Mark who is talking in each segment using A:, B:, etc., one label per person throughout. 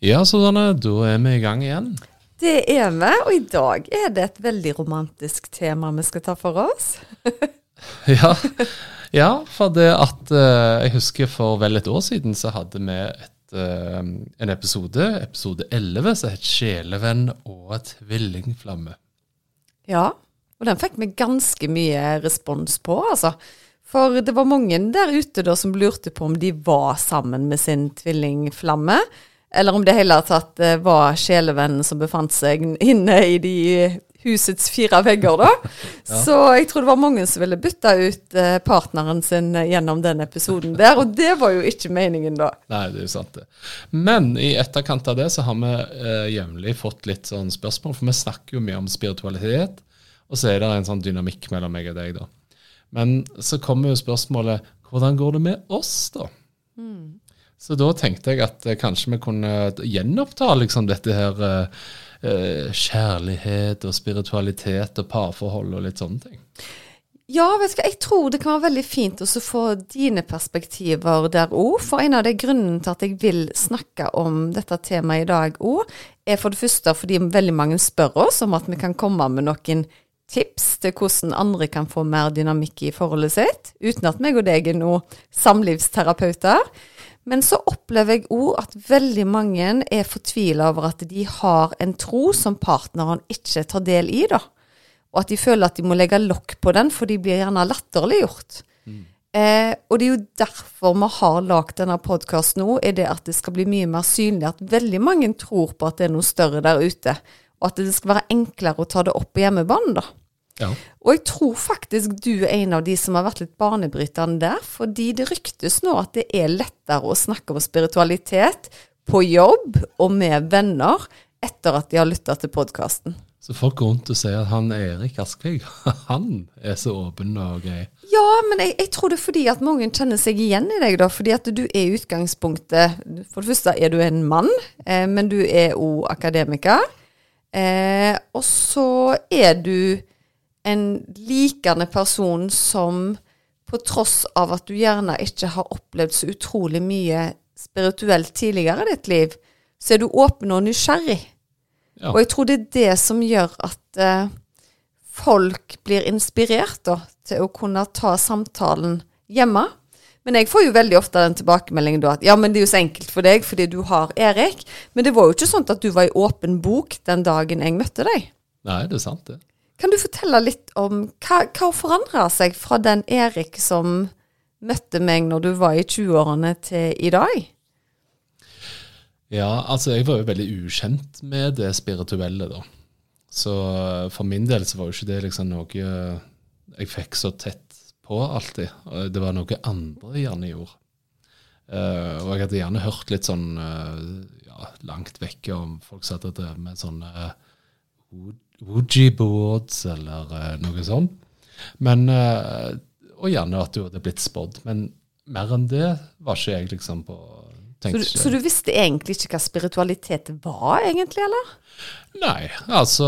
A: Ja, Susanne, da er vi i gang igjen.
B: Det er vi, og i dag er det et veldig romantisk tema vi skal ta for oss.
A: ja. ja, for det at uh, Jeg husker for vel et år siden så hadde vi et, uh, en episode, episode 11, som het 'Sjelevenn og tvillingflamme'.
B: Ja, og den fikk vi ganske mye respons på, altså. For det var mange der ute da som lurte på om de var sammen med sin tvillingflamme. Eller om det hele tatt eh, var sjelevennen som befant seg inne i de husets fire vegger, da. Ja. Så jeg tror det var mange som ville bytte ut eh, partneren sin gjennom den episoden der, og det var jo ikke meningen, da.
A: Nei, det er jo sant, det. Men i etterkant av det så har vi eh, jevnlig fått litt sånn spørsmål, for vi snakker jo mye om spiritualitet, og så er det en sånn dynamikk mellom meg og deg, da. Men så kommer jo spørsmålet hvordan går det med oss, da? Mm. Så da tenkte jeg at eh, kanskje vi kunne gjenoppta liksom dette her uh, kjærlighet og spiritualitet og parforhold og litt sånne ting.
B: Ja, vet du hva, jeg tror det kan være veldig fint å få dine perspektiver der òg. For en av de grunnene til at jeg vil snakke om dette temaet i dag òg, er for det første fordi veldig mange spør oss om at vi kan komme med noen tips til hvordan andre kan få mer dynamikk i forholdet sitt, uten at meg og deg er noen samlivsterapeuter. Men så opplever jeg òg at veldig mange er fortvila over at de har en tro som partneren ikke tar del i, da. Og at de føler at de må legge lokk på den, for de blir gjerne latterliggjort. Mm. Eh, og det er jo derfor vi har lagd denne podkasten nå, er det at det skal bli mye mer synlig at veldig mange tror på at det er noe større der ute. Og at det skal være enklere å ta det opp på hjemmebane, da. Ja. Og jeg tror faktisk du er en av de som har vært litt banebrytende der, fordi det ryktes nå at det er lettere å snakke om spiritualitet på jobb og med venner etter at de har lytta til podkasten.
A: Så folk går rundt og sier at han Erik Askvig, han er så åpen og grei.
B: Ja, men jeg, jeg, tror det er fordi at mange kjenner seg igjen i deg, da. Fordi at du er i utgangspunktet For det første er du en mann, eh, men du er òg akademiker. Eh, og så er du en likende person som på tross av at du gjerne ikke har opplevd så utrolig mye spirituelt tidligere i ditt liv, så er du åpen og nysgjerrig. Ja. Og jeg tror det er det som gjør at eh, folk blir inspirert da, til å kunne ta samtalen hjemme. Men jeg får jo veldig ofte den tilbakemeldingen da at ja, men det er jo så enkelt for deg fordi du har Erik. Men det var jo ikke sånn at du var i åpen bok den dagen jeg møtte deg.
A: Nei, det er sant, det.
B: Kan du fortelle litt om hva, hva forandra seg fra den Erik som møtte meg når du var i 20-årene, til i dag?
A: Ja, altså jeg var jo veldig ukjent med det spirituelle, da. Så for min del så var jo ikke det liksom noe jeg fikk så tett på alltid. Det var noe andre gjerne gjorde. Uh, og jeg hadde gjerne hørt litt sånn uh, ja, langt vekke om folk som hadde drevet med sånne uh, Woojie-boards eller uh, noe sånt. Men, uh, og gjerne at du hadde blitt spådd. Men mer enn det var ikke jeg liksom på
B: så du, så du, visste egentlig ikke hva spiritualitet var, egentlig, eller?
A: Nei, altså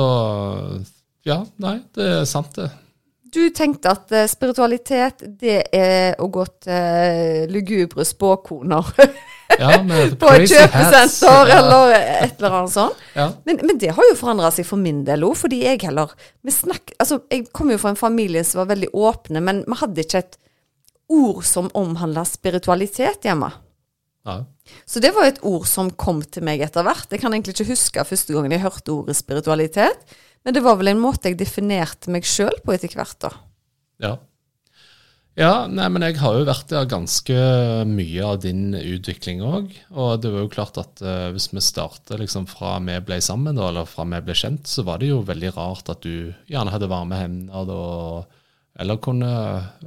A: Ja, nei, det er sant, det.
B: Du tenkte at uh, spiritualitet, det er å gå til lugubre spåkoner. Ja, på et kjøpesenter eller et eller annet sånt. Ja. Men, men, det har jo forandra seg for min del òg, fordi jeg heller snakk, altså, Jeg kom jo fra en familie som var veldig åpne, men vi hadde ikke et ord som omhandla spiritualitet hjemme. Ja. Så det var et ord som kom til meg etter hvert. Jeg kan egentlig ikke huske første gangen jeg hørte ordet spiritualitet, men det var vel en måte jeg definerte meg sjøl på etter hvert, da.
A: Ja. Ja, nei, men jeg har jo vært der ganske mye av din utvikling òg. Og det var jo klart at uh, hvis vi starter liksom fra vi ble sammen, da, eller fra vi ble kjent, så var det jo veldig rart at du gjerne hadde varme hender da, eller kunne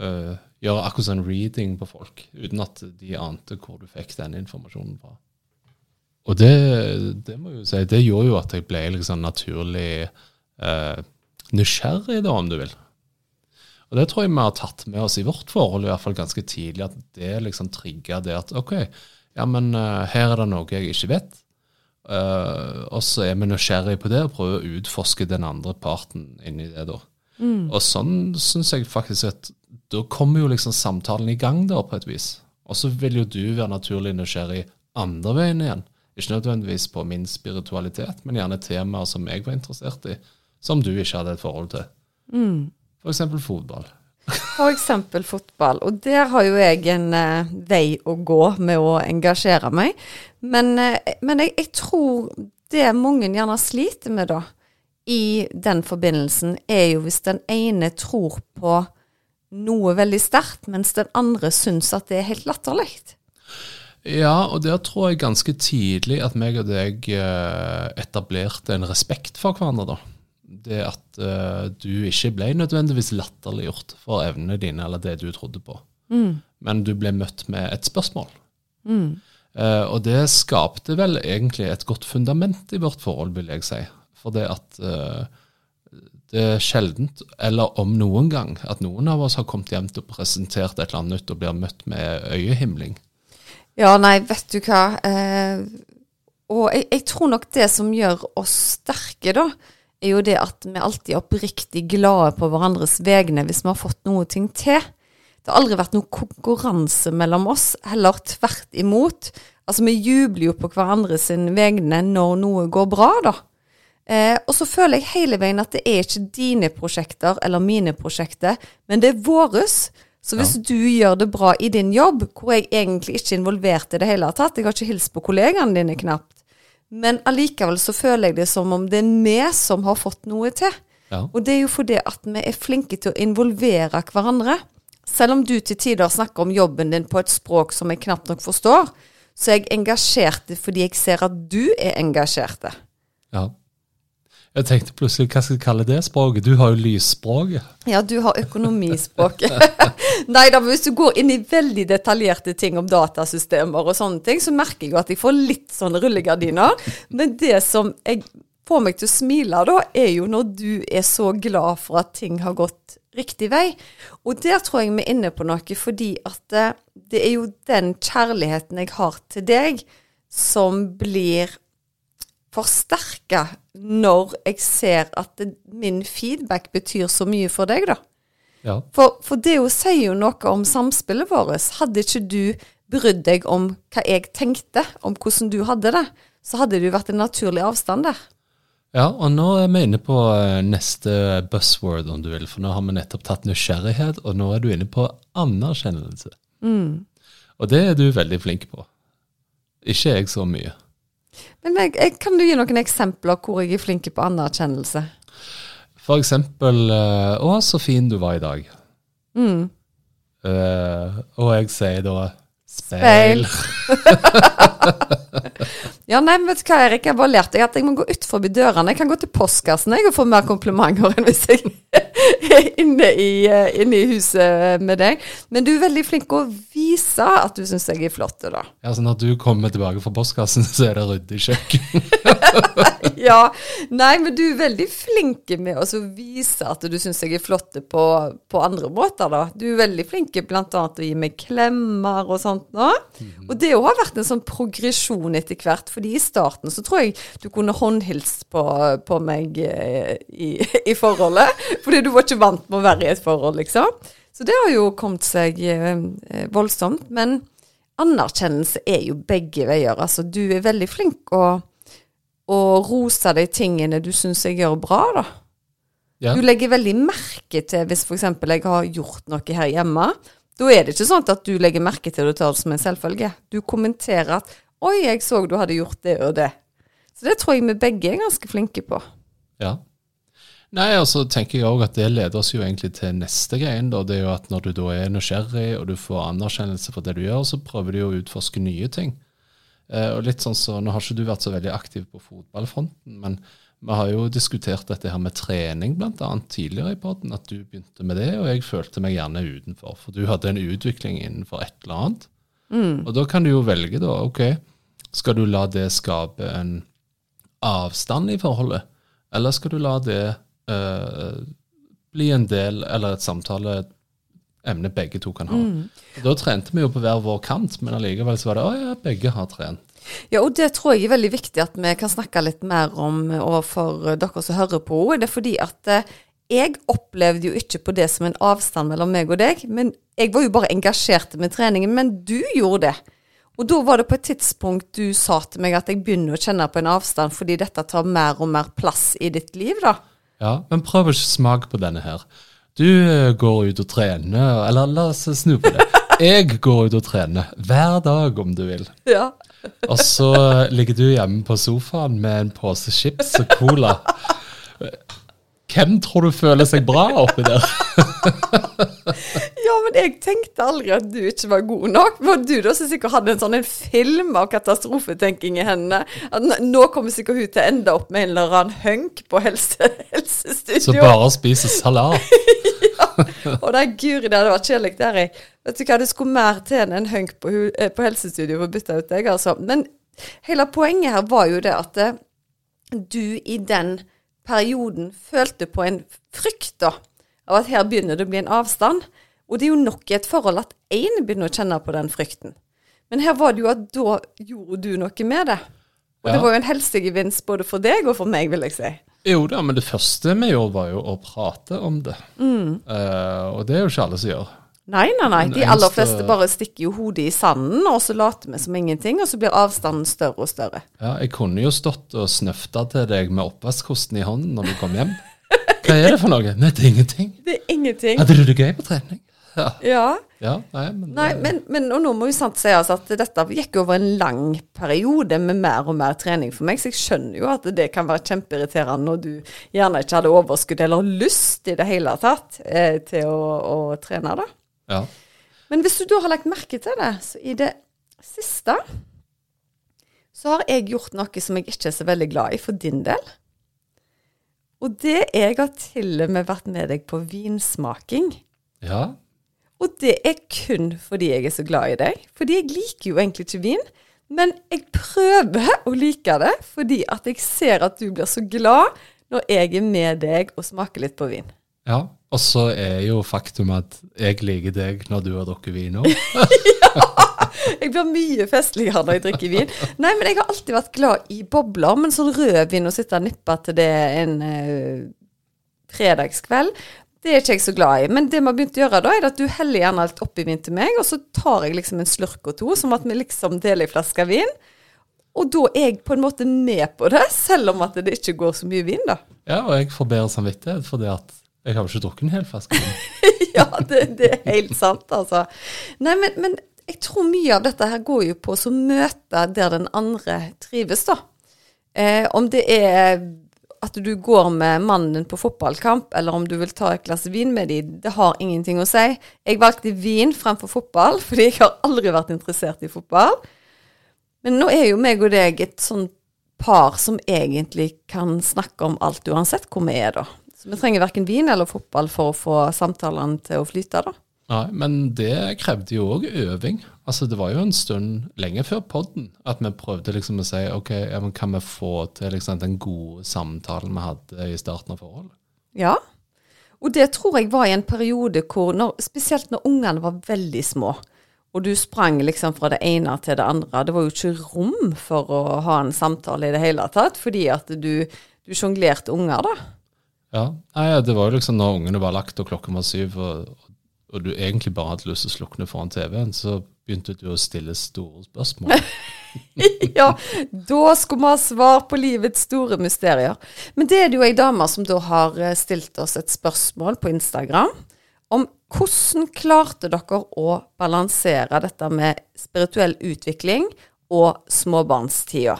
A: uh, gjøre akkurat sånn reading på folk, uten at de ante hvor du fikk den informasjonen fra. og det, det må jeg jo si, det gjorde jo at jeg ble liksom naturlig eh, nysgjerrig, da, om du vil. Og det tror jeg vi har tatt med oss i vårt forhold, i hvert fall ganske tidlig, at det liksom trigger det at OK, ja, men uh, her er det noe jeg ikke vet. Uh, og så er vi nysgjerrige på det og prøver å utforske den andre parten inni det, da. Mm. Og sånn syns jeg faktisk at da kommer jo liksom samtalen i gang, da, på et vis. Og så vil jo du være naturlig nysgjerrig andre veien igjen. Ikke nødvendigvis på min spiritualitet, men gjerne temaer som jeg var interessert i, som du ikke hadde et forhold til. Mm. F.eks. fotball.
B: F.eks. fotball. Og der har jo jeg en uh, vei å gå med å engasjere meg. Men, uh, men jeg, jeg, tror det mange gjerne sliter med da, i den forbindelsen, er jo hvis den ene tror på noe veldig sterkt, mens den andre syns at det er helt latterlig.
A: Ja, og der tror jeg ganske tidlig at meg og deg uh, etablerte en respekt for hverandre, da det at uh, du ikke ble nødvendigvis latterliggjort for evnene dine eller det du trodde på, mm. men du ble møtt med et spørsmål. Mm. Uh, og det skapte vel egentlig et godt fundament i vårt forhold, vil jeg si. For det at uh, det er sjeldent, eller om noen gang, at noen av oss har kommet hjem til å presentert et eller annet nytt og blir møtt med øyehimling.
B: Ja, nei, vet du hva. Og jeg, jeg, tror nok det som gjør oss sterke, da, er jo det at vi alltid er oppriktig glade på hverandres vegne hvis vi har fått noe ting til. Det har aldri vært noen konkurranse mellom oss, heller tvert imot. Altså, vi jubler jo på hverandres vegne når noe går bra, da. Eh, og så føler jeg hele veien at det er ikke dine prosjekter eller mine prosjekter, men det er våres. Så hvis ja. du gjør det bra i din jobb, hvor jeg egentlig ikke er involvert i det hele tatt, jeg har ikke hilst på kollegaene dine knapt, men allikevel så føler jeg det som om det er vi som har fått noe til. Ja. Og det er jo fordi at vi er flinke til å involvere hverandre. Selv om du til tider snakker om jobben din på et språk som jeg knapt nok forstår, så er jeg engasjert fordi jeg ser at du er engasjert.
A: Ja. Jeg tenkte plutselig, hva skal jeg kalle det språket? Du har jo lysspråket.
B: Ja, du har økonomispråket. Nei da, men hvis du går inn i veldig detaljerte ting om datasystemer og sånne ting, så merker jeg jo at jeg får litt sånne rullegardiner. Men det som jeg får meg til å smile da, er jo når du er så glad for at ting har gått riktig vei. Og der tror jeg vi er inne på noe, fordi at eh, det er jo den kjærligheten jeg har til deg, som blir forsterka når jeg ser at det, min feedback betyr så mye for deg, da. Ja. For, for det jo sier jo noe om samspillet vårt. Hadde ikke du brydd deg om hva jeg tenkte om hvordan du hadde det, så hadde det jo vært en naturlig avstand der.
A: Ja, og nå er vi inne på eh, neste buzzword, om du vil. For nå har vi nettopp tatt nysgjerrighet, og nå er du inne på anerkjennelse. Mm. Og det er du veldig flink på. Ikke jeg så mye.
B: Men jeg, jeg, Kan du gi noen eksempler hvor jeg er flink på anerkjennelse?
A: For eksempel uh, 'Å, så fin du var i dag'. Mm. Uh, og jeg sier da Speil.
B: ja, nei, vet du hva, Erik. Jeg bare lærte deg at jeg må gå ut forbi dørene. Jeg kan gå til postkassen jeg, og få mer komplimenter enn hvis jeg er inne i, eh, inne i huset med deg. Men du er veldig flink til å vise at du syns jeg er flott. da.
A: Ja, så Når du kommer tilbake fra postkassen, så er det ryddig kjøkken?
B: ja. Nei, men du er veldig flink med å vise at du syns jeg er flott på, på, andre måter. da. Du er veldig flink bl.a. å gi meg klemmer og sånt nå. Mm. Og det har vært en sånn progresjon etter hvert. fordi i starten så tror jeg du kunne håndhilst på, på meg eh, i, i, forholdet. Fordi du var ikke vant med å være i et forhold, liksom. Så det har jo kommet seg eh, voldsomt. Men anerkjennelse er jo begge veier. Altså, du er veldig flink å, å rose de tingene du syns jeg gjør bra, da. Ja. Du legger veldig merke til hvis f.eks. jeg har gjort noe her hjemme. Da er det ikke sånn at du legger merke til det og tar det som en selvfølge. Du kommenterer at 'oi, jeg så du hadde gjort det og det'. Så det tror jeg vi begge er ganske flinke på.
A: Ja. Nei, altså tenker jeg òg at det leder oss jo egentlig til neste greien. da, Det er jo at når du da er nysgjerrig og du får anerkjennelse for det du gjør, så prøver du jo å utforske nye ting. Eh, og litt sånn så, Nå har ikke du vært så veldig aktiv på fotballfronten, men vi har jo diskutert dette her med trening bl.a. tidligere i poden, at du begynte med det, og jeg følte meg gjerne utenfor. For du hadde en utvikling innenfor et eller annet. Mm. Og da kan du jo velge, da. OK, Skal du la det skape en avstand i forholdet, eller skal du la det eh, bli en del, eller et samtaleemne begge to kan ha? Da trente vi jo på hver vår kant, men allikevel så var det å ja, begge har trent.
B: Ja, og det tror jeg er veldig viktig at vi kan snakke litt mer om overfor dere som hører på. Det er fordi at eh, jeg opplevde jo ikke på det som en avstand mellom meg og deg, men jeg var jo bare engasjert med treningen, men du gjorde det. Og da var det på et tidspunkt du sa til meg at jeg begynner å kjenne på en avstand fordi dette tar mer og mer plass i ditt liv, da.
A: Ja, men prøv å smake på denne her. Du eh, går ut og trener, eller la oss snu på det. Jeg går ut og trener hver dag om du vil.
B: Ja.
A: Og så ligger du hjemme på sofaen med en pose chips og cola. Hvem tror du føler seg bra oppi der?
B: Ja, men jeg tenkte aldri at du ikke var god nok. Var du da som sikkert hadde en sånn en film av katastrofetenking i hendene? At nå kommer sikkert hun til å ende opp med en eller annen hunk på helse, helsestudio.
A: Så bare spiser salat.
B: Og det er guri, det hadde vært kjedelig der, jeg. Vet du hva, det skulle mer til enn en hunk på, eh, på helsestudio for å bytte ut deg, altså. Men hele poenget her var jo det at eh, du i den perioden følte på en frykt, da. Av at her begynner det å bli en avstand. Og det er jo nok i et forhold at én begynner å kjenne på den frykten. Men her var det jo at da gjorde du noe med det. Og det var jo en helsegevinst både for deg og for meg, vil jeg si.
A: Jo da, men det første vi gjorde, var jo å prate om det.
B: Mm.
A: Uh, og det er jo ikke alle som gjør.
B: Nei, nei, nei. De aller fleste bare stikker jo hodet i sanden, og så later vi som ingenting, og så blir avstanden større og større.
A: Ja, jeg kunne jo stått og snøfta til deg med oppvaskkosten i hånden når du kom hjem. Hva er det for noe? Nei, det er ingenting.
B: Det er ingenting.
A: Hadde du det gøy på trening? Ja.
B: Ja.
A: ja nei, men,
B: Nei, men, men og nå må jo sant sies at dette gikk over en lang periode med mer og mer trening for meg, så jeg skjønner jo at det kan være kjempeirriterende når du gjerne ikke hadde overskudd eller lyst i det hele tatt eh, til å, å trene, da.
A: ja.
B: Men hvis du da har lagt merke til det, så i det siste så har jeg gjort noe som jeg ikke er så veldig glad i for din del. Og det jeg har til og med vært med deg på vinsmaking.
A: ja.
B: Og det er kun fordi jeg er så glad i deg. Fordi jeg liker jo egentlig ikke vin. Men jeg prøver å like det fordi at jeg ser at du blir så glad når jeg er med deg og smaker litt på vin.
A: ja. Og så er jo faktum at jeg liker deg når du har drukket vin òg.
B: Jeg blir mye festligere når jeg drikker vin. Nei, men jeg har alltid vært glad i bobler, men sånn rødvin og sitte og nippe til det en eh, fredagskveld, det er ikke jeg så glad i. Men det vi har begynt å gjøre da, er at du heller gjerne alt oppi vin til meg, og så tar jeg liksom en slurk og to, som at vi liksom deler en flaske vin. Og da er jeg på en måte med på det, selv om at det ikke går så mye vin, da.
A: Ja, og jeg får bedre samvittighet fordi at jeg har jo ikke drukket en hel flaske vin.
B: ja, det, det er helt sant, altså. Nei, men, men jeg tror mye av dette her går jo på å møte der den andre trives, da. Eh, om det er at du går med mannen din på fotballkamp, eller om du vil ta et glass vin med dem, det har ingenting å si. Jeg valgte vin fremfor fotball, fordi jeg har aldri vært interessert i fotball. Men nå er jo meg og deg et sånn par som egentlig kan snakke om alt uansett hvor vi er, da. Så vi trenger verken vin eller fotball for å få samtalene til å flyte, da.
A: Nei, men det krevde jo òg øving. Altså, Det var jo en stund lenge før podden at vi prøvde liksom å si ok, ja, men kan vi få til liksom den gode samtalen vi hadde i starten av forholdet?
B: Ja. Og det tror jeg var i en periode hvor, når, spesielt når ungene var veldig små, og du sprang liksom fra det ene til det andre, det var jo ikke rom for å ha en samtale i det hele tatt, fordi at du, du sjonglerte unger, da.
A: Ja, Nei, det var jo liksom når ungene var lagt og klokken var syv, og, og du egentlig bare hadde lyst til å slukne foran TV-en, så begynte du å stille store spørsmål.
B: ja, da skulle vi ha svar på livets store mysterier. Men det er det jo ei dame som da har eh, stilt oss et spørsmål på Instagram om hvordan klarte dere å balansere dette med spirituell utvikling og småbarnstida,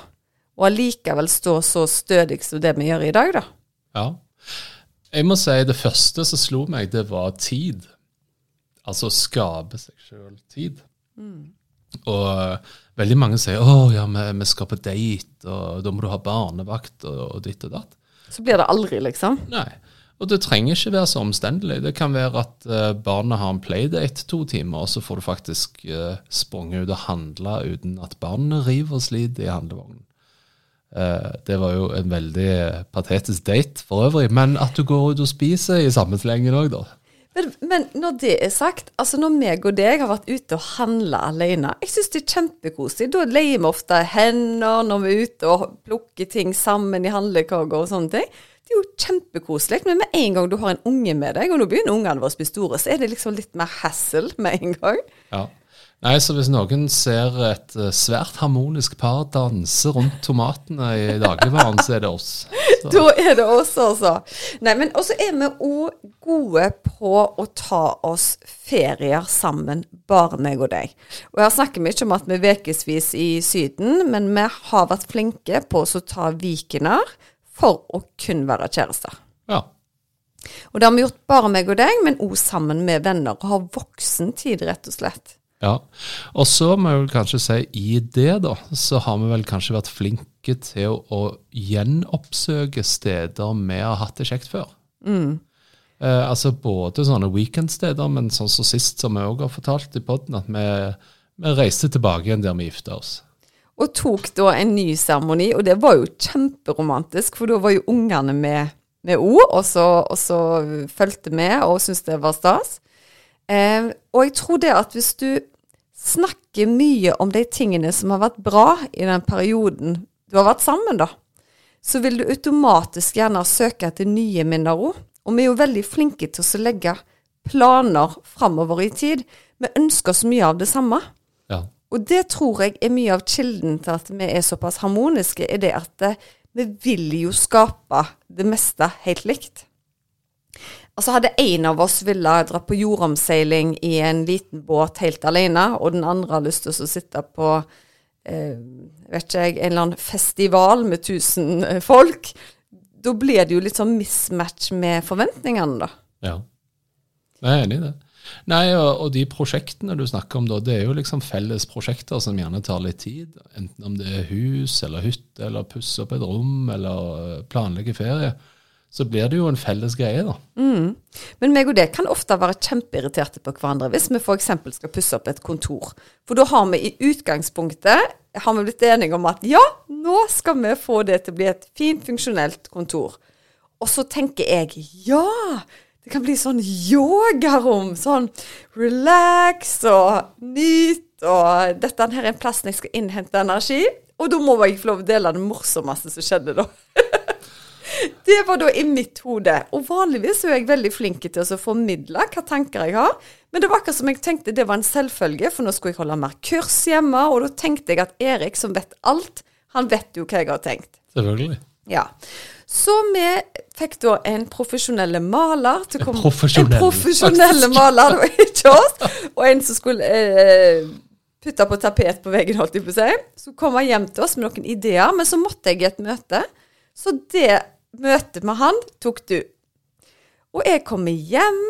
B: og allikevel stå så stødig som det vi gjør i dag, da.
A: Ja. Jeg må si det første som slo meg, det var tid. Altså skape seg sjøl tid. Og eh, veldig mange sier å ja, vi, vi skal på date, og da må du ha barnevakt og, og ditt og datt.
B: Så blir det aldri, liksom.
A: Nei. Og det trenger ikke være så omstendelig. Det kan være at uh, barnet har en playdate to timer, og så får du faktisk uh, sprunget ut og handla uten at barnet river og sliter i handlevognen. Uh, det var jo en veldig patetisk date for øvrig, men at du går ut og spiser i samme slengen òg, da.
B: Men, men, når det er sagt, altså når meg og deg har vært ute og handla alene, jeg syns det er kjempekoselig. Da leier vi ofte hender når vi er ute og plukker ting sammen i handlekorger og sånne ting. Det er jo kjempekoselig, men med en gang du har en unge med deg, og nå begynner ungene våre å bli store, så er det liksom litt mer hassle med en gang.
A: Ja. Nei, så hvis noen ser et eh, svært harmonisk par danse rundt tomatene i dagligvaren, så er det oss. Så.
B: Da er det oss, altså. Nei, men også er vi òg gode på å ta oss ferier sammen, bare meg og deg. Og jeg snakker mye om at vi er ukevis i Syden, men vi har vært flinke på å ta vikener for å kun være kjærester.
A: Ja.
B: Og det har vi gjort bare meg og deg, men òg sammen med venner, og har voksen tid, rett og slett.
A: Ja, og så må jeg vel kanskje si i det, da, så har vi vel kanskje vært flinke til å, å gjenoppsøke steder vi har hatt det kjekt før.
B: Mm.
A: Eh, altså både sånne weekendsteder, men sånn som sist, som vi òg har fortalt i poden, at vi, vi, reiste tilbake igjen der vi gifta oss.
B: Og tok da en ny seremoni, og det var jo kjemperomantisk, for da var jo ungene med med O, og så, og så fulgte med og syntes det var stas. Eh, og jeg tror det at hvis du snakker mye om de tingene som har vært bra i den perioden du har vært sammen, da, så vil du automatisk gjerne søke etter nye minner òg. Og vi er jo veldig flinke til å legge planer framover i tid. Vi ønsker så mye av det samme.
A: Ja.
B: Og det tror jeg er mye av kilden til at vi er såpass harmoniske, er det at eh, vi vil jo skape det meste helt likt. Altså Hadde en av oss ville dra på jordomseiling i en liten båt helt alene, og den andre har lyst til å sitte på eh, vet ikke jeg, en eller annen festival med tusen eh, folk, da blir det jo litt sånn mismatch med forventningene, da.
A: Ja. Jeg er enig i det. Nei, og, og, de prosjektene du snakker om da, det er jo liksom felles prosjekter som gjerne tar litt tid. Enten om det er hus eller hytte eller pusse opp et rom eller eh, planlegge ferie så blir det jo en felles greie, da.
B: Mm. Men meg og det kan ofte være kjempeirriterte på hverandre hvis vi f.eks. skal pusse opp et kontor. For da har vi i utgangspunktet har vi blitt enige om at ja, nå skal vi få det til å bli et fint, funksjonelt kontor. Og så tenker jeg ja, det kan bli sånn yogarom. Sånn relax og nyt, og dette her er en plass jeg skal innhente energi. Og da må jeg få lov å dele det morsomste som skjedde, da. Det var da i mitt hode. Og vanligvis er jeg veldig flink til å formidle hva tanker jeg har. Men det var akkurat som jeg tenkte det var en selvfølge, for nå skulle jeg holde mer kurs hjemme. Og da tenkte jeg at Erik, som vet alt, han vet jo hva jeg har tenkt.
A: Selvfølgelig.
B: Ja. Så vi fikk da en profesjonell maler til å komme
A: Profesjonell.
B: En profesjonell maler, det var ikke oss. Og en som skulle eh, putte på tapet på veggen, holdt jeg på å si. Så kom han hjem til oss med noen ideer, men så måtte jeg i et møte. Så det møtet med han tok du. Og jeg kommer hjem,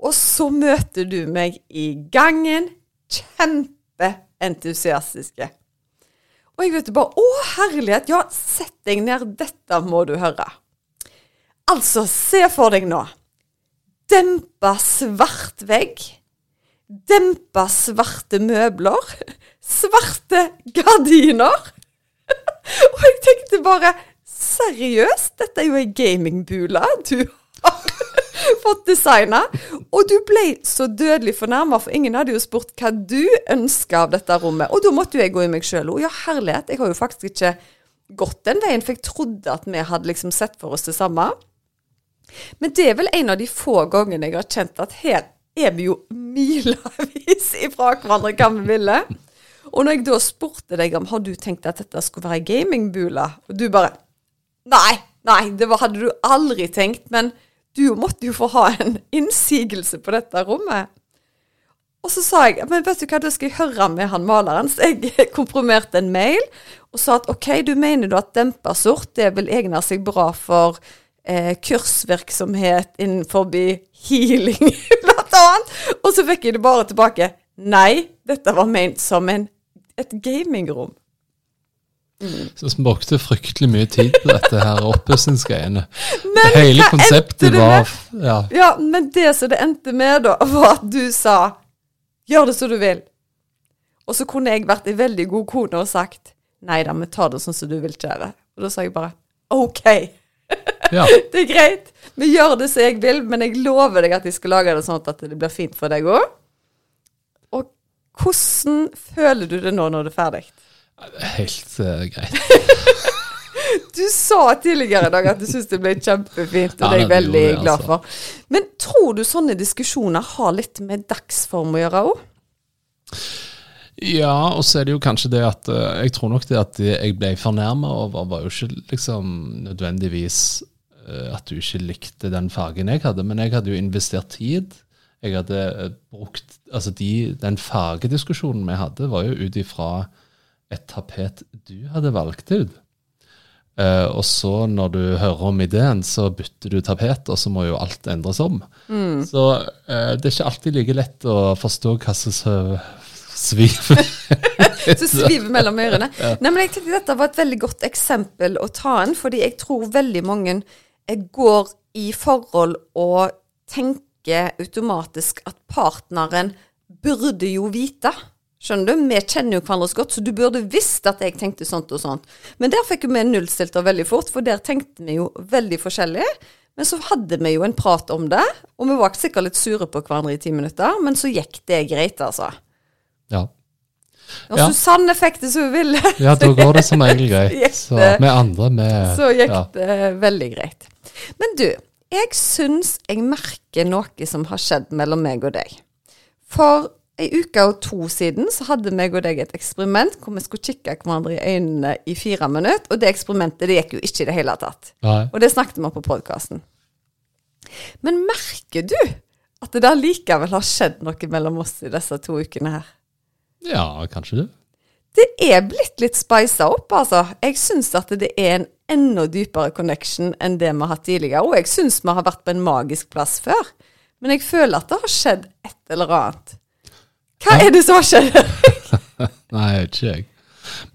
B: og så møter du meg i gangen. Kjempeentusiastiske. Og jeg vet bare Å, herlighet! Ja, sett deg ned. Dette må du høre. Altså, se for deg nå. Dempa svart vegg. Dempa svarte møbler. Svarte gardiner. Og jeg tenkte bare Seriøst? Dette er jo ei gamingbule du har fått designa. Og du ble så dødelig fornærma, for ingen hadde jo spurt hva du ønska av dette rommet. Og da måtte jo jeg gå i meg sjøl. Og ja, herlighet, jeg har jo faktisk ikke gått den veien, for jeg trodde at vi hadde liksom sett for oss det samme. Men det er vel en av de få gangene jeg har kjent at her er vi jo milevis ifra hverandre hva vi ville. Og når jeg da spurte deg om har du tenkt at dette skulle være gamingbule, og du bare Nei, nei, det hadde du aldri tenkt. Men du måtte jo få ha en innsigelse på dette rommet. Og så sa jeg men vet du hva, da skal jeg høre med han maleren. Så jeg komprimerte en mail og sa at OK, du mener du at dempa sort det vil egne seg bra for eh, kursvirksomhet innenfor healing, blant annet. Og så fikk jeg det bare tilbake. Nei, dette var ment som en, et gamingrom.
A: Så vi brukte fryktelig mye tid på dette her oppussingsgreiene. Hele konseptet var ja,
B: Ja, men det som det endte med, da, var at du sa 'gjør det som du vil'. Og så kunne jeg vært ei veldig god kone og sagt 'nei da, vi tar det sånn som du vil, kjære'. Og da sa jeg bare 'OK'.
A: ja.
B: Det er greit. Vi gjør det som jeg vil, men jeg lover deg at jeg skal lage det sånn at det blir fint for deg òg. Og hvordan føler du det nå når det er ferdig?
A: Helt uh, greit.
B: Du sa tidligere i dag at du syns det ble kjempefint, og
A: Ja,
B: det er jeg veldig
A: det,
B: glad
A: altså.
B: for. Men tror du sånne diskusjoner har litt med dagsform å gjøre òg?
A: Ja, og så er det jo kanskje det at eh, Jeg tror nok det at jeg ble fornærma over, var jo ikke liksom nødvendigvis eh, at du ikke likte den fargen jeg hadde, men jeg hadde jo investert tid. Jeg hadde brukt Altså, de, den fargediskusjonen vi hadde, var jo ut ifra et tapet du hadde valgt ut. Uh, og så, når du hører om ideen, så bytter du tapet, og så må jo alt endres om. Så uh, det er ikke alltid like lett å forstå hva som sviver.
B: Som sviver mellom ørene. Nei, men jeg tenkte Dette var et veldig godt eksempel å ta en, fordi jeg tror veldig mange eh, går i forhold og tenker automatisk at partneren burde jo vite. Skjønner du? Vi kjenner jo hverandre så godt, så du burde visst at jeg tenkte sånt og sånt. Men der fikk vi nullstilt det veldig fort, for der tenkte vi jo veldig forskjellig. Men så hadde vi jo en prat om det, og vi var sikkert litt sure på hverandre i ti minutter, men så gikk det greit, altså.
A: Ja.
B: Og
A: Ja.
B: Susanne fikk det som hun ville.
A: ja, da går det som regel greit. Så vi andre, vi
B: Så gikk
A: ja.
B: det veldig greit. Men du, jeg syns jeg merker noe som har skjedd mellom meg og deg. For ei uke og to siden så hadde meg og deg et eksperiment hvor vi skulle kikke hverandre i øynene i fire minutter, og det eksperimentet det gikk jo ikke i det hele tatt.
A: Nei.
B: Og det snakket vi om på podkasten. Men merker du at det da likevel har skjedd noe mellom oss i disse to ukene her?
A: Ja, kanskje det.
B: Det er blitt litt spisa opp, altså. Jeg syns at det er en enda dypere connection enn det vi har hatt tidligere. Og jeg syns vi har vært på en magisk plass før. Men jeg føler at det har skjedd et eller annet. Hva
A: Ja.
B: er det som har skjedd?
A: Nei, ikke jeg.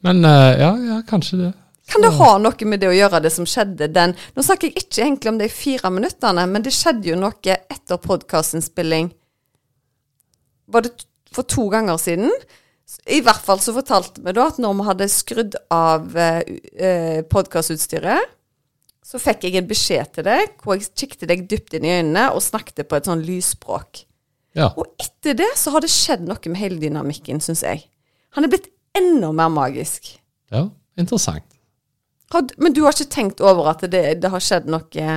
A: Men uh, ja, ja, kanskje det.
B: Kan det ha noe med det å gjøre, det som skjedde den Nå snakker jeg ikke egentlig om de fire minuttene, men det skjedde jo noe etter podkastinnspilling. Var det for to ganger siden? I hvert fall så fortalte vi da at når vi hadde skrudd av eh, uh, podkastutstyret, så fikk jeg en beskjed til deg hvor jeg kikket deg dypt inn i øynene og snakket på et sånn lysspråk.
A: Ja.
B: Og etter det så har det skjedd noe med hele dynamikken, syns jeg. Han er blitt enda mer magisk.
A: ja interessant.
B: Har, men du har ikke tenkt over at det, det har skjedd noe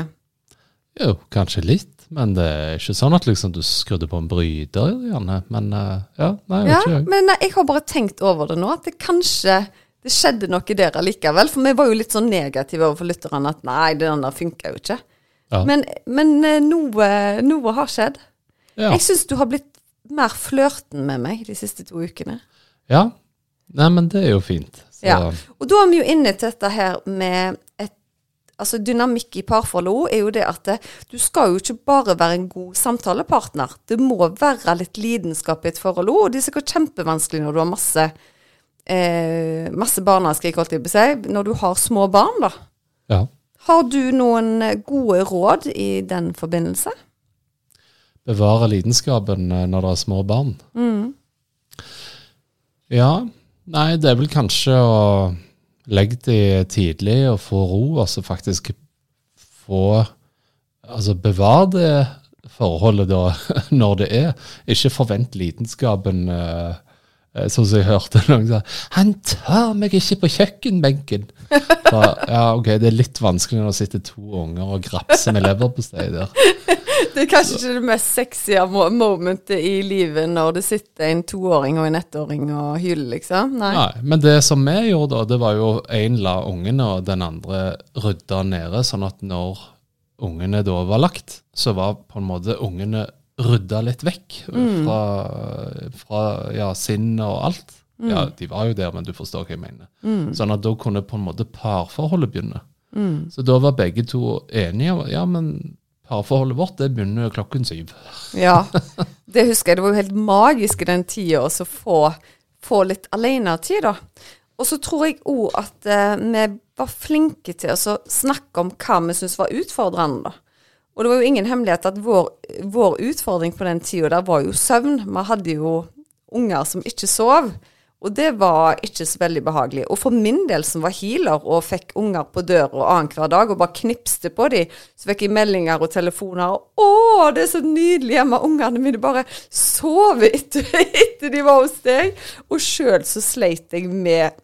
A: Jo, kanskje litt, men det er ikke sånn at liksom du skrudde på en bryter, gjerne. Men eh, ja, nei,
B: Ja,
A: ikke jeg.
B: men nei, jeg har bare tenkt over det nå, at det kanskje det skjedde noe der allikevel. For vi var jo litt sånn negative overfor lytterne at nei, den der funka jo ikke.
A: Ja.
B: Men, men eh, noe, noe har skjedd.
A: Ja.
B: Jeg syns du har blitt mer flørten med meg de siste to ukene.
A: ja. Nei, men det er jo fint. Så,
B: Ja. Og da er vi jo inne til dette her med et Altså dynamikk i parforholdet også er jo det at det, du skal jo ikke bare være en god samtalepartner. Det må være litt lidenskap i et forhold òg. Det er sikkert kjempevanskelig når du har masse eh, masse barneskrik, holdt jeg på å si. Når du har små barn, da.
A: ja.
B: Har du noen eh, gode råd i den forbindelse?
A: Bevare lidenskapen eh, når det er små barn. Ja. Nei, det er vel kanskje å legge de tidlig og få ro, altså faktisk få Altså bevare det forholdet da, når det er. Ikke forvent lidenskapen eh, eh, Sånn som jeg hørte noen sa 'Han tar meg ikke på kjøkkenbenken'. Så, ja, ok, det er litt vanskelig når det sitter to unger og grapser med leverpostei der.
B: Det er kanskje ikke det mest sexy momentet i livet når det sitter en toåring og en ettåring og hyler, liksom. Nei.
A: Nei, men det som vi gjorde da, det var jo en la ungene og den andre rydda nede, sånn at når ungene da var lagt, så var på en måte ungene rydda litt vekk fra, fra ja, sinnet og alt. Ja, de var jo der, men du forstår hva jeg mener. Sånn at da kunne på en måte parforholdet begynne. Så da var begge to enige ja, men parforholdet vårt det begynner klokken syv.
B: Ja, det husker jeg. Det var jo helt magisk i den tida å få, få litt alenetid, da. Og så tror jeg òg at eh, vi var flinke til å snakke om hva vi syntes var utfordrende. da. Og det var jo ingen hemmelighet at vår, vår utfordring på den tida der var jo søvn. Vi hadde jo unger som ikke sov. Og det var ikke så veldig behagelig. Og for min del, som var healer og fikk unger på døra annenhver dag og bare knipste på dem, så fikk jeg meldinger og telefoner. 'Å, det er så nydelig hjemme. Ungene mine bare sover etter, etter de var hos deg.' Og sjøl så sleit jeg med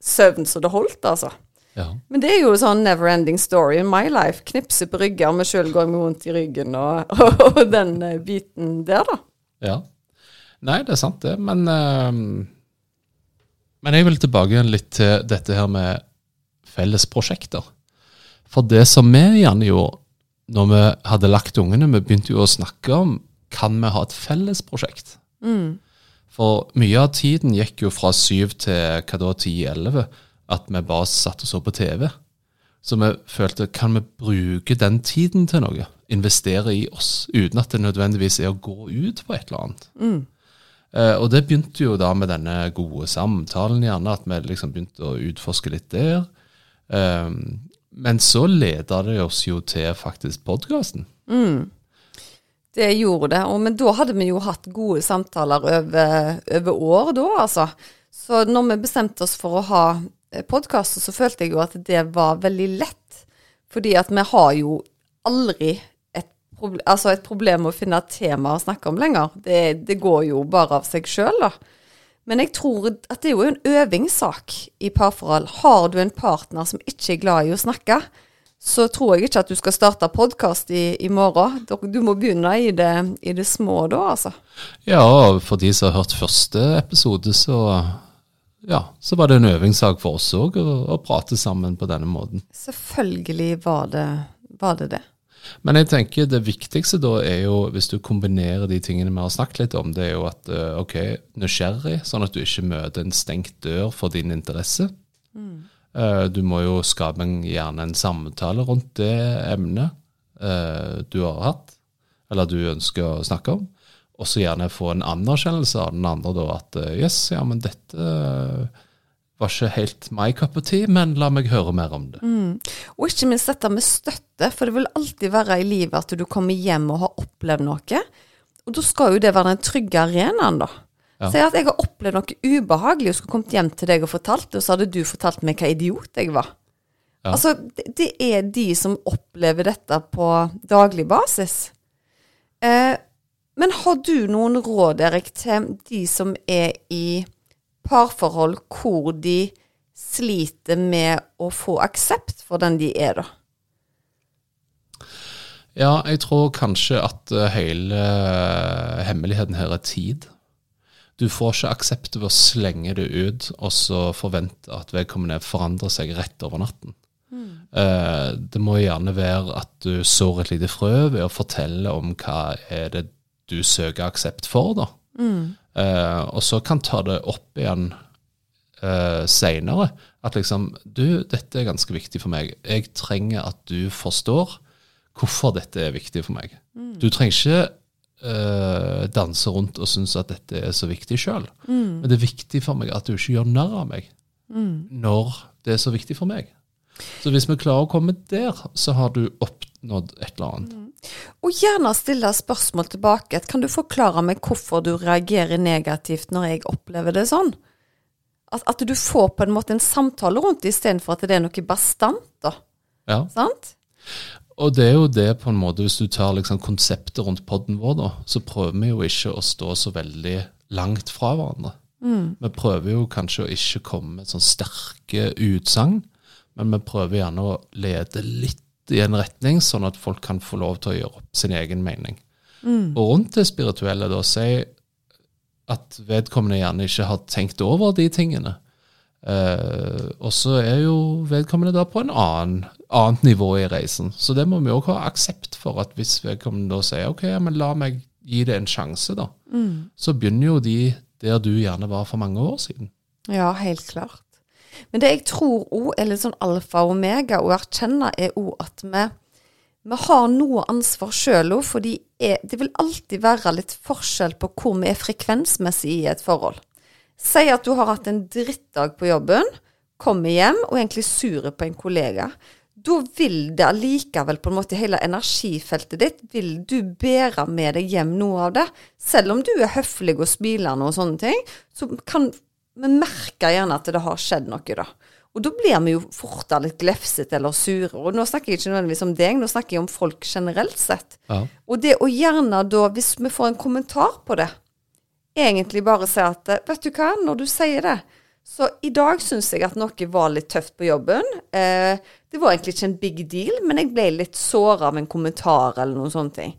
B: søvn så det holdt, altså.
A: Ja.
B: Men det er jo sånn never ending story in my life. Knipse på rygger, men sjøl går med vondt i ryggen og, og, og den eh, biten der, da.
A: ja. Nei, det er sant, det. Men, ehm, men jeg vil tilbake igjen litt til dette her med fellesprosjekter. For det som vi gjerne gjorde når vi hadde lagt ungene, vi begynte jo å snakke om kan vi ha et fellesprosjekt. For mye av tiden gikk jo fra syv til hva da, ti-elleve, at vi bare satt og så på TV. Så vi følte kan vi bruke den tiden til noe? Investere i oss, uten at det nødvendigvis er å gå ut på et eller annet. Eh, og det begynte jo da med denne gode samtalen, gjerne, at vi liksom begynte å utforske litt der. Eh, men så leda det oss jo til faktisk podkasten.
B: Det gjorde det. Og, men da hadde vi jo hatt gode samtaler over, over år da, altså. Så når vi bestemte oss for å ha podkaster, så følte jeg jo at det var veldig lett. Fordi at vi har jo aldri altså et problem å finne tema å snakke om lenger. Det, det går jo bare av seg sjøl, da. Men jeg tror at det er jo en øvingssak i parforhold. Har du en partner som ikke er glad i å snakke, så tror jeg ikke at du skal starte podkast i, i morgen. Du må begynne i det, i det små da, altså.
A: Ja, og for de som har hørt første episode, så, ja, så var det en øvingssak for oss òg å, å prate sammen på denne måten.
B: Selvfølgelig var det var det. det.
A: Men jeg tenker det viktigste da er jo, hvis du kombinerer de tingene vi har snakket litt om, det er jo at eh, ok, nysgjerrig, sånn at du ikke møter en stengt dør for din interesse. Mm. Du må jo skape en, gjerne en samtale rundt det emnet eh, du har hatt, eller du ønsker å snakke om. Og så gjerne få en anerkjennelse av den andre, da, at eh, yes, ja, men dette eh, var ikke helt my cup of tea, men la meg høre mer om det.
B: Og ikke minst dette med støtte, for det vil alltid være i livet at du kommer hjem og har opplevd noe. Og da skal jo det være den trygge arenaen, da.
A: Ja.
B: Si at jeg har opplevd noe ubehagelig og skulle kommet hjem til deg og fortalt det, og så hadde du fortalt meg hva idiot jeg var.
A: Ja.
B: Altså, det, det er de som opplever dette på daglig basis. Eh, men har du noen råd, Erik, til de som er i parforhold hvor de sliter med å få aksept for den de er, da?
A: Ja, jeg tror kanskje at eh, hele eh, hemmeligheten her er tid. Du får ikke aksept ved å slenge det ut og så forvente at vedkommende forandrer seg rett over natten. Mm. det må gjerne være at du sår et lite frø ved å fortelle om hva er det du søker aksept for, da. Eh, og så kan ta det opp igjen uh, seinere. At liksom Du, dette er ganske viktig for meg. Jeg trenger at du forstår hvorfor dette er viktig for meg. Du trenger ikke uh, danse rundt og synes at dette er så viktig sjøl. Men det er viktig for meg at du ikke gjør narr av meg når det er så viktig for meg. Så hvis vi klarer å komme der, så har du oppnådd et eller annet.
B: Og gjerne stille spørsmål tilbake. Kan du forklare meg hvorfor du reagerer negativt når jeg opplever det sånn? At, at du får på en måte en samtale rundt det istedenfor at det er noe bastant, da.
A: Ja.
B: Sant?
A: Og det er jo det på en måte, hvis du tar liksom konseptet rundt podden vår, da, så prøver vi jo ikke å stå så veldig langt fra hverandre. Vi prøver jo kanskje å ikke komme med sånn sterke utsagn, men vi prøver gjerne å lede litt i en retning, sånn at folk kan få lov til å gjøre opp sin egen mening. Og rundt det spirituelle, da, si at vedkommende gjerne ikke har tenkt over de tingene. Eh, og så er jo vedkommende da på en annen, annet nivå i reisen. Så det må vi òg ha aksept for, at hvis vedkommende da sier ok, men la meg gi det en sjanse, da, så begynner jo de der du gjerne var for mange år siden.
B: Ja, helt klart. Men det jeg tror òg er litt sånn alfa og omega å erkjenne, er òg at vi, vi har noe ansvar sjøl òg, for det vil alltid være litt forskjell på hvor vi er frekvensmessig i et forhold. Si at du har hatt en drittdag på jobben, kommer hjem og egentlig sur på en kollega. Da vil det allikevel på en måte hele energifeltet ditt vil du bære med deg hjem noe av det. Selv om du er høflig og smilende og sånne ting, så kan vi merker gjerne at det har skjedd noe, da. Og da blir vi jo fortere litt glefsete eller sure. Og nå snakker jeg ikke nødvendigvis om deg, nå snakker jeg om folk generelt sett.
A: Ja.
B: Og det å gjerne da, hvis vi får en kommentar på det, egentlig bare si at vet du hva, når du sier det, så i dag syns jeg at noe var litt tøft på jobben. Eh, det var egentlig ikke en big deal, men jeg ble litt såra av en kommentar eller noen sånne ting.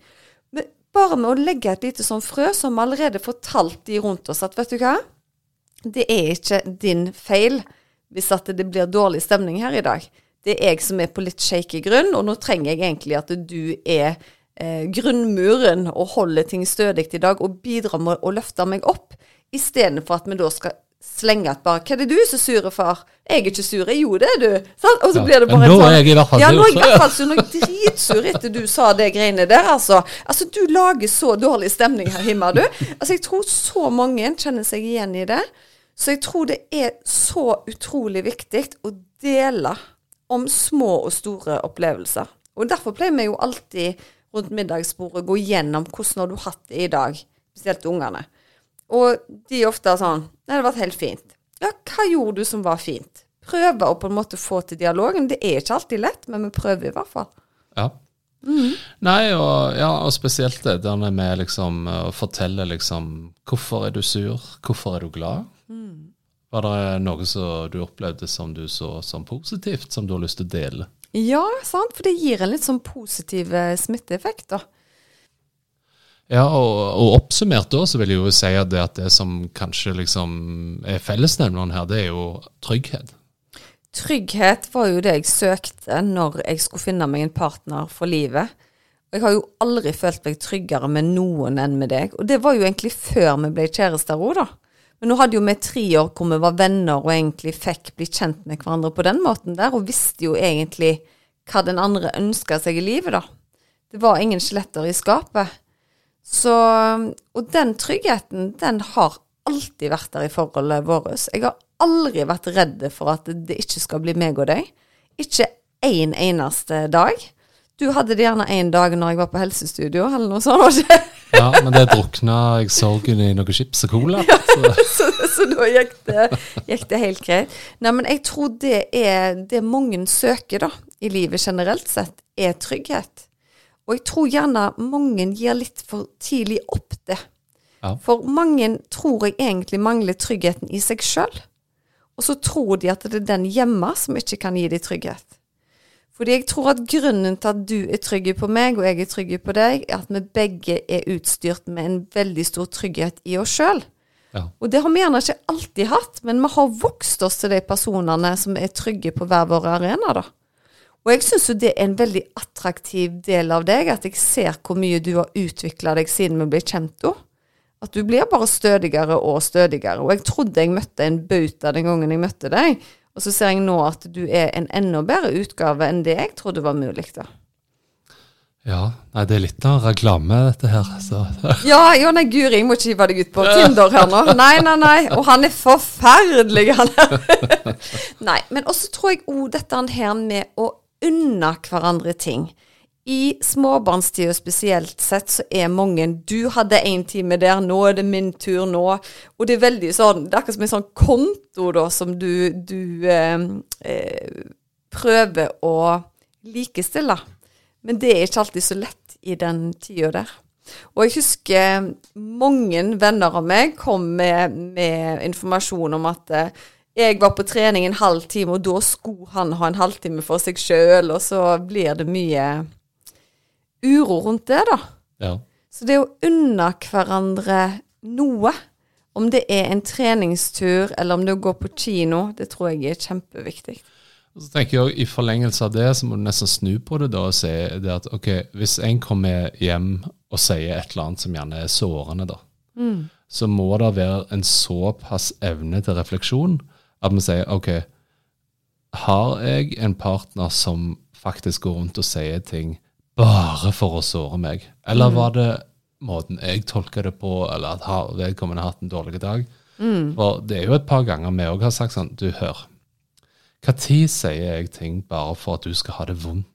B: Men bare med å legge et lite sånn frø, som allerede fortalt de rundt oss at vet du hva, det er ikke din feil hvis at det blir dårlig stemning her i dag. Det er jeg som er på litt shaky grunn, og nå trenger jeg egentlig at du er eh, grunnmuren og holder ting stødig i dag og bidrar med å løfte meg opp, istedenfor at vi da skal slenge et bare 'Hva er det du er så sur for?' 'Jeg er ikke sur.' 'Jo, det er du.' Sant? Og så
A: Ja,
B: blir det bare en sånn
A: er jeg i hvert fall
B: Ja, nå er jeg i hvert fall sur. Nå er jeg dritsur etter du sa det greiene der, altså. Altså, du lager så dårlig stemning her hjemme, du. Altså, jeg tror så mange kjenner seg igjen i det. Så jeg tror det er så utrolig viktig å dele om små og store opplevelser. Og derfor pleier vi jo alltid rundt middagsbordet gå gjennom hvordan har du hatt det i dag, spesielt ungene. Og de er ofte sånn Nei, det har vært helt fint. Ja, hva gjorde du som var fint? Prøve å på en måte få til dialogen. Det er ikke alltid lett, men vi prøver i hvert fall.
A: Ja. Nei, og, ja, og spesielt det der med liksom å fortelle liksom Hvorfor er du sur? Hvorfor er du glad? Var det noe som du opplevde som du så som positivt, som du har lyst til å dele?
B: Ja, sant, for det gir en litt sånn positiv eh, smitteeffekt, da.
A: Ja, og, og oppsummert da, så vil jeg jo si at det, at det som kanskje liksom er fellesnevneren her, det er jo trygghet.
B: Trygghet var jo det jeg søkte når jeg skulle finne meg en partner for livet. Og jeg har jo aldri følt meg tryggere med noen enn med deg. Og det var jo egentlig før vi ble kjærester òg, da. Men nå hadde jo vi tre år hvor vi var venner og egentlig fikk bli kjent med hverandre på den måten der, og visste jo egentlig hva den andre ønska seg i livet, da. Det var ingen skjeletter i skapet. Så Og den tryggheten, den har alltid vært der i forholdet vårt. Jeg har aldri vært redd for at det ikke skal bli meg og deg. Ikke én eneste dag. Du hadde det gjerne én dag når jeg var på helsestudio, eller noe sånt. var det ikke?
A: Ja, men det drukna jeg sorgen i noe chips og cola. Så,
B: så, så da gikk det, gikk det helt greit. Nei, men jeg tror det er det mange søker da, i livet generelt sett, er trygghet. Og jeg tror gjerne mange gir litt for tidlig opp det.
A: Ja.
B: For mange tror jeg egentlig mangler tryggheten i seg sjøl. Og så tror de at det er den hjemme som ikke kan gi dem trygghet. Fordi jeg tror at grunnen til at du er trygg på meg, og jeg er trygg på deg, er at vi begge er utstyrt med en veldig stor trygghet i oss sjøl.
A: ja.
B: Og det har vi gjerne ikke alltid hatt, men vi har vokst oss til de personene som er trygge på hver vår arena, da. Og jeg syns jo det er en veldig attraktiv del av deg, at jeg ser hvor mye du har utvikla deg siden vi ble kjent da. At du blir bare stødigere og stødigere. Og jeg trodde jeg møtte en bauta den gangen jeg møtte deg, og så ser jeg nå at du er en enda bedre utgave enn det jeg trodde var mulig, da.
A: ja. Nei, det er litt av reklame, dette her. Så.
B: Ja, jo, nei, guri, jeg må ikke hive deg ut på Tinder her nå. Nei, nei, nei. Og han er forferdelig, han er. Nei, men også tror jeg òg dette her med å unne hverandre ting. I småbarnstida spesielt sett så er mange Du hadde én time der, nå er det min tur nå. Og det er veldig sånn Det er akkurat som en sånn konto da som du, du eh, eh, prøver å likestille. Men det er ikke alltid så lett i den tida der. Og jeg husker mange venner av meg kom med, med informasjon om at eh, jeg var på trening en halv time, og da skulle han ha en halvtime for seg sjøl, og så blir det mye uro rundt det, da.
A: Ja.
B: Så det å unne hverandre noe, om det er en treningstur eller om det er å gå på kino, det tror jeg er kjempeviktig.
A: Og så tenker jeg I forlengelse av det, så må du nesten snu på det da og si det at ok, hvis en kommer hjem og sier et eller annet som gjerne er sårende, da, så må det være en såpass evne til refleksjon at vi sier ok, har jeg en partner som faktisk går rundt og sier ting bare for å såre meg? Eller var det måten jeg tolker det på, eller at vedkommende har hatt en dårlig dag? For det er jo et par ganger vi òg har sagt sånn Du, hør. Når sier jeg ting bare for at du skal ha det vondt?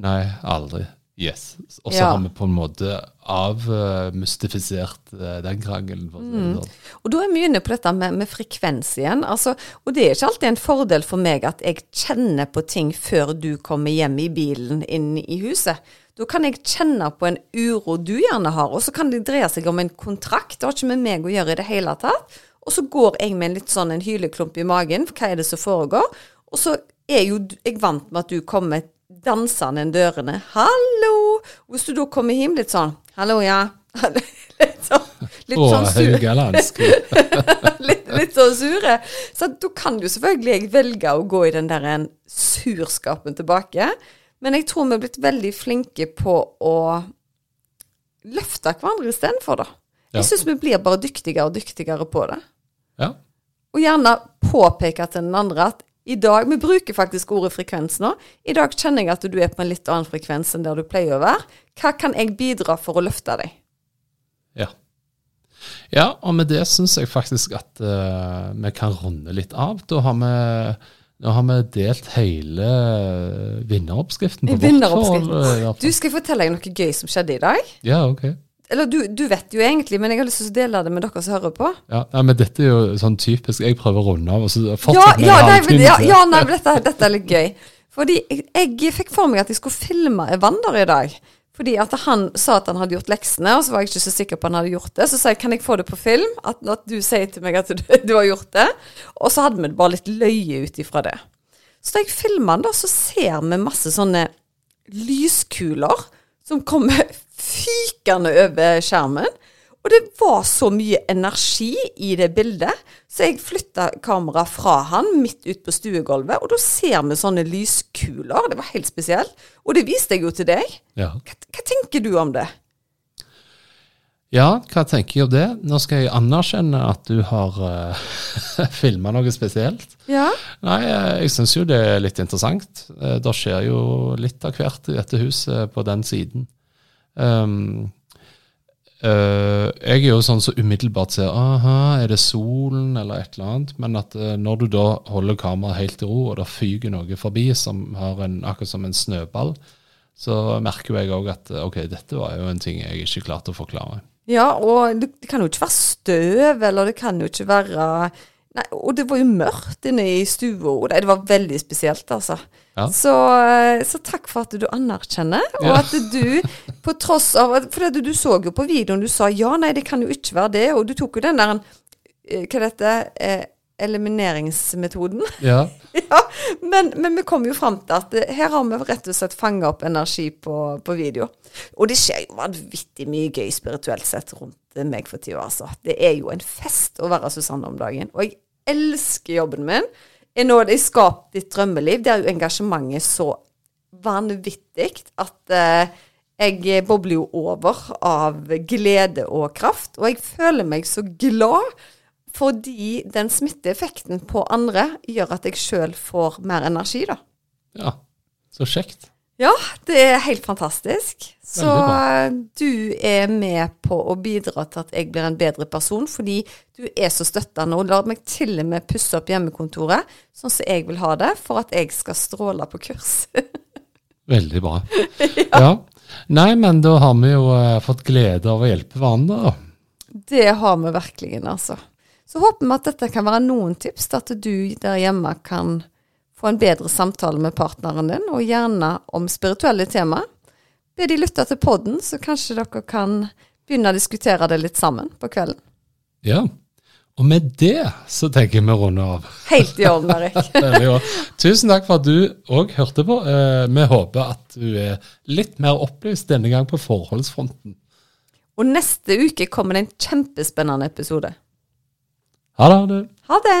A: Nei, aldri. Yes. Og så
B: Ja.
A: har vi på en måte avmystifisert eh, den krangelen. Det sånn.
B: Og da er vi inne på dette med, med frekvens igjen. Altså, og det er ikke alltid en fordel for meg at jeg kjenner på ting før du kommer hjem i bilen inn i huset. Da kan jeg kjenne på en uro du gjerne har, og så kan det dreie seg om en kontrakt. Det har ikke med meg å gjøre i det hele tatt. Og så går jeg med en litt sånn en hyleklump i magen, for hva er det som foregår? Og så er jo jeg vant med at du kommer dansende inn dørene. 'Hallo!' Hvis du da kommer hjem litt sånn 'Hallo, ja'. litt sånn, litt
A: Å,
B: sånn sur litt, litt sånn sure. Så da kan jo selvfølgelig jeg velge å gå i den der en surskapen tilbake. Men jeg tror vi er blitt veldig flinke på å løfte hverandre istedenfor, da.
A: Ja.
B: Jeg syns vi blir bare dyktigere og dyktigere på det.
A: Ja.
B: Og gjerne påpeke til den andre at i dag Vi bruker faktisk ordet frekvens nå. I dag kjenner jeg at du er på en litt annen frekvens enn der du pleier å være. Hva kan jeg bidra for å løfte deg?
A: Ja. ja, og med det syns jeg faktisk at uh, vi kan runde litt av. Da har vi, da har vi delt hele vinneroppskriften på vårt
B: Vinneroppskriften.
A: forhold. eh, i
B: Du, skal jeg fortelle deg noe gøy som skjedde i dag?
A: Ja, ok.
B: Eller du, du vet jo egentlig, men jeg har lyst til å dele det med dere som hører på.
A: Ja, nei, men dette er jo sånn typisk. Jeg prøver å runde av, og så fortsetter vi
B: ja, nei, men, ja, ja nei, men dette, dette er litt gøy. Fordi jeg, jeg fikk for meg at jeg skulle filme Evander i dag. Fordi at han sa at han hadde gjort leksene, og så var jeg ikke så sikker på at han hadde gjort det. Så sa jeg kan jeg få det på film, at, at du sier til meg at du, du har gjort det. Og så hadde vi bare litt løye ut ifra det. Så da jeg filmer den, da, så ser vi masse sånne lyskuler som kommer fykende over skjermen. Og det var så mye energi i det bildet, så jeg flytta kameraet fra han midt ut på stuegulvet, og da ser vi sånne lyskuler. Det var helt spesielt. Og det viste jeg jo til deg.
A: Ja.
B: Hva, hva tenker du om det?
A: ja, hva tenker jeg om det? Nå skal jeg anerkjenne at du har uh, filma noe spesielt.
B: Ja.
A: Nei, eh, jeg syns jo det er litt interessant. Eh, Det skjer jo litt av hvert i dette huset på den siden. Um, Uh, jeg er jo sånn som umiddelbart ser aha, er det solen eller et eller annet. Men at uh, når du da holder kameraet helt i ro, og det fyker noe forbi som har en, akkurat som en snøball, så merker jeg òg at eh, ok, dette var jo en ting jeg ikke klarte å forklare.
B: Ja, og det kan jo ikke være støv, eller det kan jo ikke være Nei, og det var jo mørkt inne i stua. Det var veldig spesielt, altså.
A: Ja.
B: Så, eh, så takk for at du anerkjenner, og
A: Ja.
B: at du, på tross av For det, du så jo på videoen, du sa ja, nei, det kan jo ikke være det, og du tok jo den der eh, Hva dette? Eh, elimineringsmetoden.
A: Ja,
B: ja, men, men vi kom jo fram til at eh, her har vi rett og slett fanga opp energi på, på video. Og det skjer jo vanvittig mye gøy spirituelt sett rundt meg for tida, altså. Det er jo en fest å være Susanne om dagen. Og jeg elsker jobben min. Er nå det skapt ditt drømmeliv. Det er jo engasjementet så vanvittig at eh, jeg bobler jo over av glede og kraft. Og jeg føler meg så glad fordi den smitteeffekten på andre gjør at jeg sjøl får mer energi, da.
A: ja. Så kjekt.
B: Ja, det er helt fantastisk. Så eh, du er med på å bidra til at jeg blir en bedre person, fordi du er så støttende og lar meg til og med pusse opp hjemmekontoret sånn som jeg vil ha det, for at jeg skal stråle på kurs.
A: Veldig bra. ja. Nei, men da har vi jo eh, fått glede av å hjelpe hverandre. da.
B: Det har vi virkelig, altså. Så håper vi at dette kan være noen tips til at du der hjemme kan få en bedre samtale med partneren din, og gjerne om spirituelle tema. Be de lytte til podden, så kanskje dere kan begynne å diskutere det litt sammen på kvelden.
A: Ja. Og med det så tenker jeg vi runder av.
B: Helt i orden, Erik.
A: Tusen takk for at du òg hørte på. Eh, Vi håper at du er litt mer opplyst denne gang på forholdsfronten.
B: Og neste uke kommer det en kjempespennende episode.
A: Ha det.
B: Ha det!